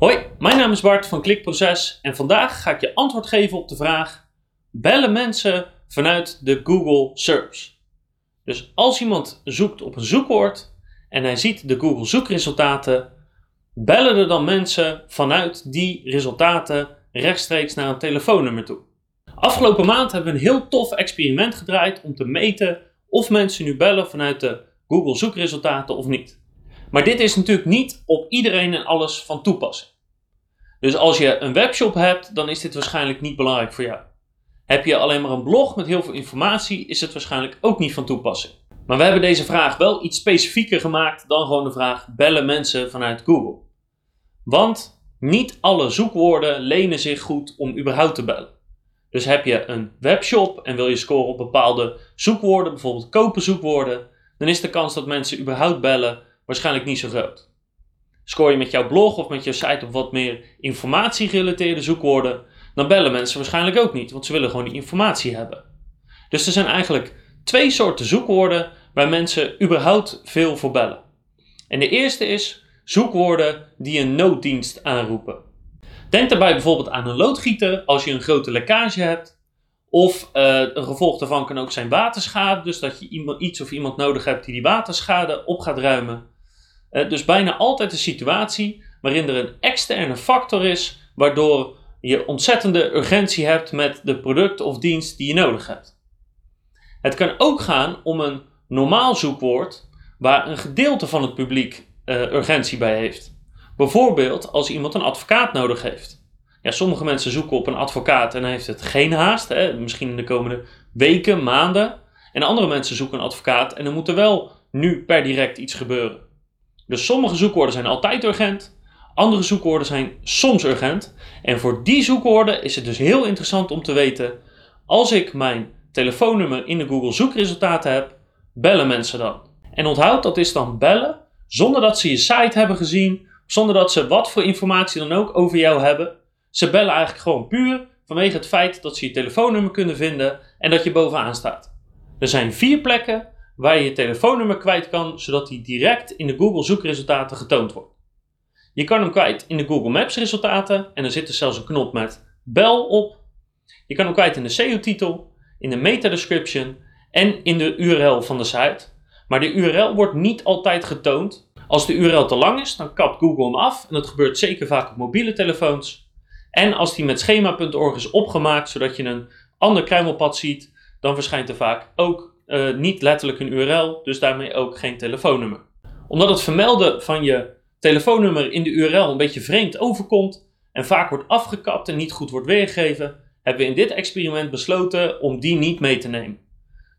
Hoi, mijn naam is Bart van Klikproces en vandaag ga ik je antwoord geven op de vraag: bellen mensen vanuit de Google Search? Dus als iemand zoekt op een zoekwoord en hij ziet de Google zoekresultaten, bellen er dan mensen vanuit die resultaten rechtstreeks naar een telefoonnummer toe? Afgelopen maand hebben we een heel tof experiment gedraaid om te meten of mensen nu bellen vanuit de Google zoekresultaten of niet. Maar dit is natuurlijk niet op iedereen en alles van toepassing. Dus als je een webshop hebt, dan is dit waarschijnlijk niet belangrijk voor jou. Heb je alleen maar een blog met heel veel informatie, is het waarschijnlijk ook niet van toepassing. Maar we hebben deze vraag wel iets specifieker gemaakt dan gewoon de vraag bellen mensen vanuit Google. Want niet alle zoekwoorden lenen zich goed om überhaupt te bellen. Dus heb je een webshop en wil je scoren op bepaalde zoekwoorden, bijvoorbeeld kopen zoekwoorden, dan is de kans dat mensen überhaupt bellen waarschijnlijk niet zo groot. Scoor je met jouw blog of met je site op wat meer informatie-gerelateerde zoekwoorden, dan bellen mensen waarschijnlijk ook niet, want ze willen gewoon die informatie hebben. Dus er zijn eigenlijk twee soorten zoekwoorden waar mensen überhaupt veel voor bellen. En de eerste is zoekwoorden die een nooddienst aanroepen. Denk daarbij bijvoorbeeld aan een loodgieter als je een grote lekkage hebt. Of uh, een gevolg daarvan kan ook zijn waterschade, dus dat je iemand, iets of iemand nodig hebt die die waterschade op gaat ruimen. Uh, dus bijna altijd een situatie waarin er een externe factor is, waardoor je ontzettende urgentie hebt met de product of dienst die je nodig hebt. Het kan ook gaan om een normaal zoekwoord waar een gedeelte van het publiek uh, urgentie bij heeft. Bijvoorbeeld als iemand een advocaat nodig heeft. Ja, sommige mensen zoeken op een advocaat en heeft het geen haast, hè, misschien in de komende weken, maanden. En andere mensen zoeken een advocaat en er moet er wel nu per direct iets gebeuren. Dus sommige zoekwoorden zijn altijd urgent, andere zoekwoorden zijn soms urgent. En voor die zoekwoorden is het dus heel interessant om te weten: als ik mijn telefoonnummer in de Google zoekresultaten heb, bellen mensen dan. En onthoud dat is dan bellen zonder dat ze je site hebben gezien, zonder dat ze wat voor informatie dan ook over jou hebben. Ze bellen eigenlijk gewoon puur vanwege het feit dat ze je telefoonnummer kunnen vinden en dat je bovenaan staat. Er zijn vier plekken waar je je telefoonnummer kwijt kan, zodat die direct in de Google zoekresultaten getoond wordt. Je kan hem kwijt in de Google Maps resultaten en er zit er zelfs een knop met bel op. Je kan hem kwijt in de SEO-titel, in de meta-description en in de URL van de site. Maar de URL wordt niet altijd getoond. Als de URL te lang is, dan kapt Google hem af en dat gebeurt zeker vaak op mobiele telefoons. En als die met schema.org is opgemaakt, zodat je een ander kruimelpad ziet, dan verschijnt er vaak ook uh, niet letterlijk een URL, dus daarmee ook geen telefoonnummer. Omdat het vermelden van je telefoonnummer in de URL een beetje vreemd overkomt en vaak wordt afgekapt en niet goed wordt weergegeven, hebben we in dit experiment besloten om die niet mee te nemen.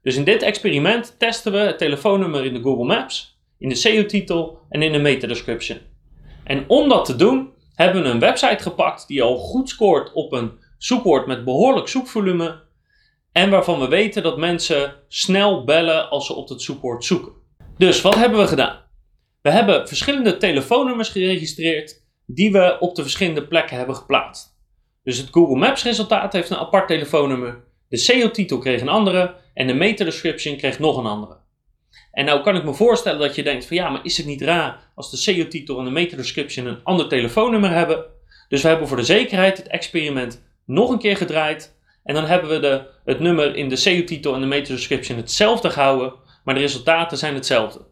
Dus in dit experiment testen we het telefoonnummer in de Google Maps, in de SEO-titel en in de meta-description. En om dat te doen, hebben we een website gepakt die al goed scoort op een zoekwoord met behoorlijk zoekvolume en waarvan we weten dat mensen snel bellen als ze op het zoekwoord zoeken. Dus wat hebben we gedaan? We hebben verschillende telefoonnummers geregistreerd die we op de verschillende plekken hebben geplaatst. Dus het Google Maps resultaat heeft een apart telefoonnummer, de SEO-titel kreeg een andere en de meta-description kreeg nog een andere. En nou kan ik me voorstellen dat je denkt van ja, maar is het niet raar als de SEO-titel en de meta-description een ander telefoonnummer hebben? Dus we hebben voor de zekerheid het experiment nog een keer gedraaid en dan hebben we de, het nummer in de SEO-titel en de meta-description hetzelfde gehouden, maar de resultaten zijn hetzelfde.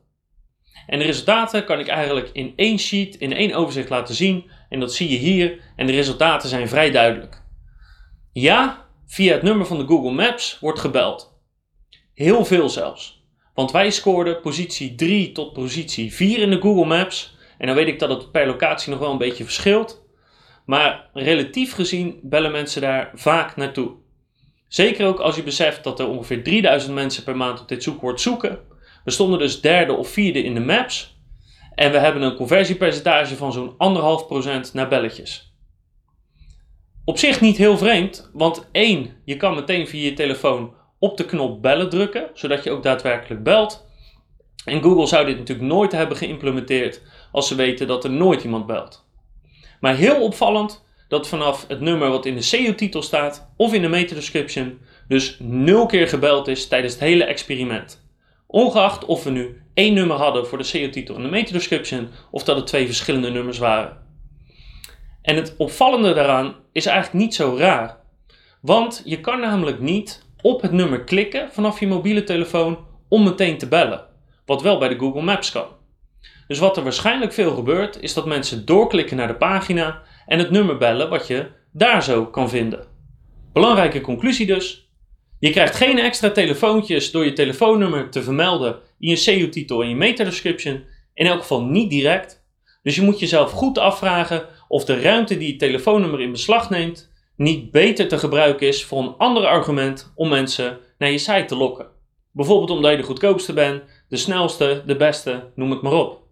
En de resultaten kan ik eigenlijk in één sheet, in één overzicht laten zien. En dat zie je hier. En de resultaten zijn vrij duidelijk. Ja, via het nummer van de Google Maps wordt gebeld. Heel veel zelfs. Want wij scoorden positie 3 tot positie 4 in de Google Maps. En dan weet ik dat het per locatie nog wel een beetje verschilt. Maar relatief gezien bellen mensen daar vaak naartoe. Zeker ook als je beseft dat er ongeveer 3000 mensen per maand op dit zoekwoord zoeken. We stonden dus derde of vierde in de maps. En we hebben een conversiepercentage van zo'n 1,5% naar belletjes. Op zich niet heel vreemd, want één, je kan meteen via je telefoon op de knop bellen drukken, zodat je ook daadwerkelijk belt. En Google zou dit natuurlijk nooit hebben geïmplementeerd als ze weten dat er nooit iemand belt. Maar heel opvallend dat vanaf het nummer wat in de SEO-titel staat of in de meta-description dus nul keer gebeld is tijdens het hele experiment. Ongeacht of we nu één nummer hadden voor de SEO-titel en de meta-description of dat het twee verschillende nummers waren. En het opvallende daaraan is eigenlijk niet zo raar. Want je kan namelijk niet op het nummer klikken vanaf je mobiele telefoon om meteen te bellen. Wat wel bij de Google Maps kan. Dus wat er waarschijnlijk veel gebeurt, is dat mensen doorklikken naar de pagina en het nummer bellen wat je daar zo kan vinden. Belangrijke conclusie dus. Je krijgt geen extra telefoontjes door je telefoonnummer te vermelden in je SEO-titel en je meta-description. In elk geval niet direct. Dus je moet jezelf goed afvragen of de ruimte die je telefoonnummer in beslag neemt niet beter te gebruiken is voor een ander argument om mensen naar je site te lokken. Bijvoorbeeld omdat je de goedkoopste bent, de snelste, de beste, noem het maar op.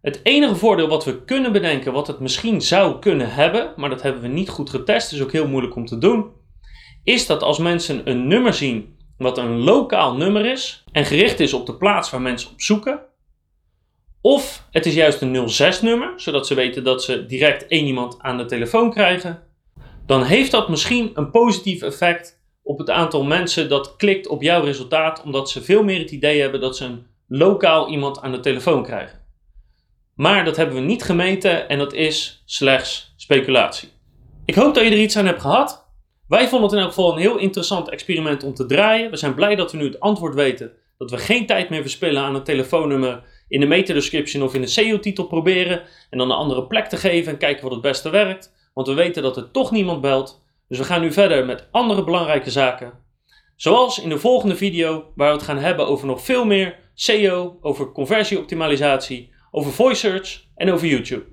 Het enige voordeel wat we kunnen bedenken, wat het misschien zou kunnen hebben, maar dat hebben we niet goed getest, is ook heel moeilijk om te doen, is dat als mensen een nummer zien wat een lokaal nummer is en gericht is op de plaats waar mensen op zoeken, of het is juist een 06-nummer, zodat ze weten dat ze direct één iemand aan de telefoon krijgen, dan heeft dat misschien een positief effect op het aantal mensen dat klikt op jouw resultaat, omdat ze veel meer het idee hebben dat ze een lokaal iemand aan de telefoon krijgen. Maar dat hebben we niet gemeten en dat is slechts speculatie. Ik hoop dat je er iets aan hebt gehad. Wij vonden het in elk geval een heel interessant experiment om te draaien. We zijn blij dat we nu het antwoord weten. Dat we geen tijd meer verspillen aan een telefoonnummer in de meta-description of in de SEO-titel proberen. En dan een andere plek te geven en kijken wat het beste werkt. Want we weten dat er toch niemand belt. Dus we gaan nu verder met andere belangrijke zaken. Zoals in de volgende video, waar we het gaan hebben over nog veel meer SEO, over conversieoptimalisatie, over voice search en over YouTube.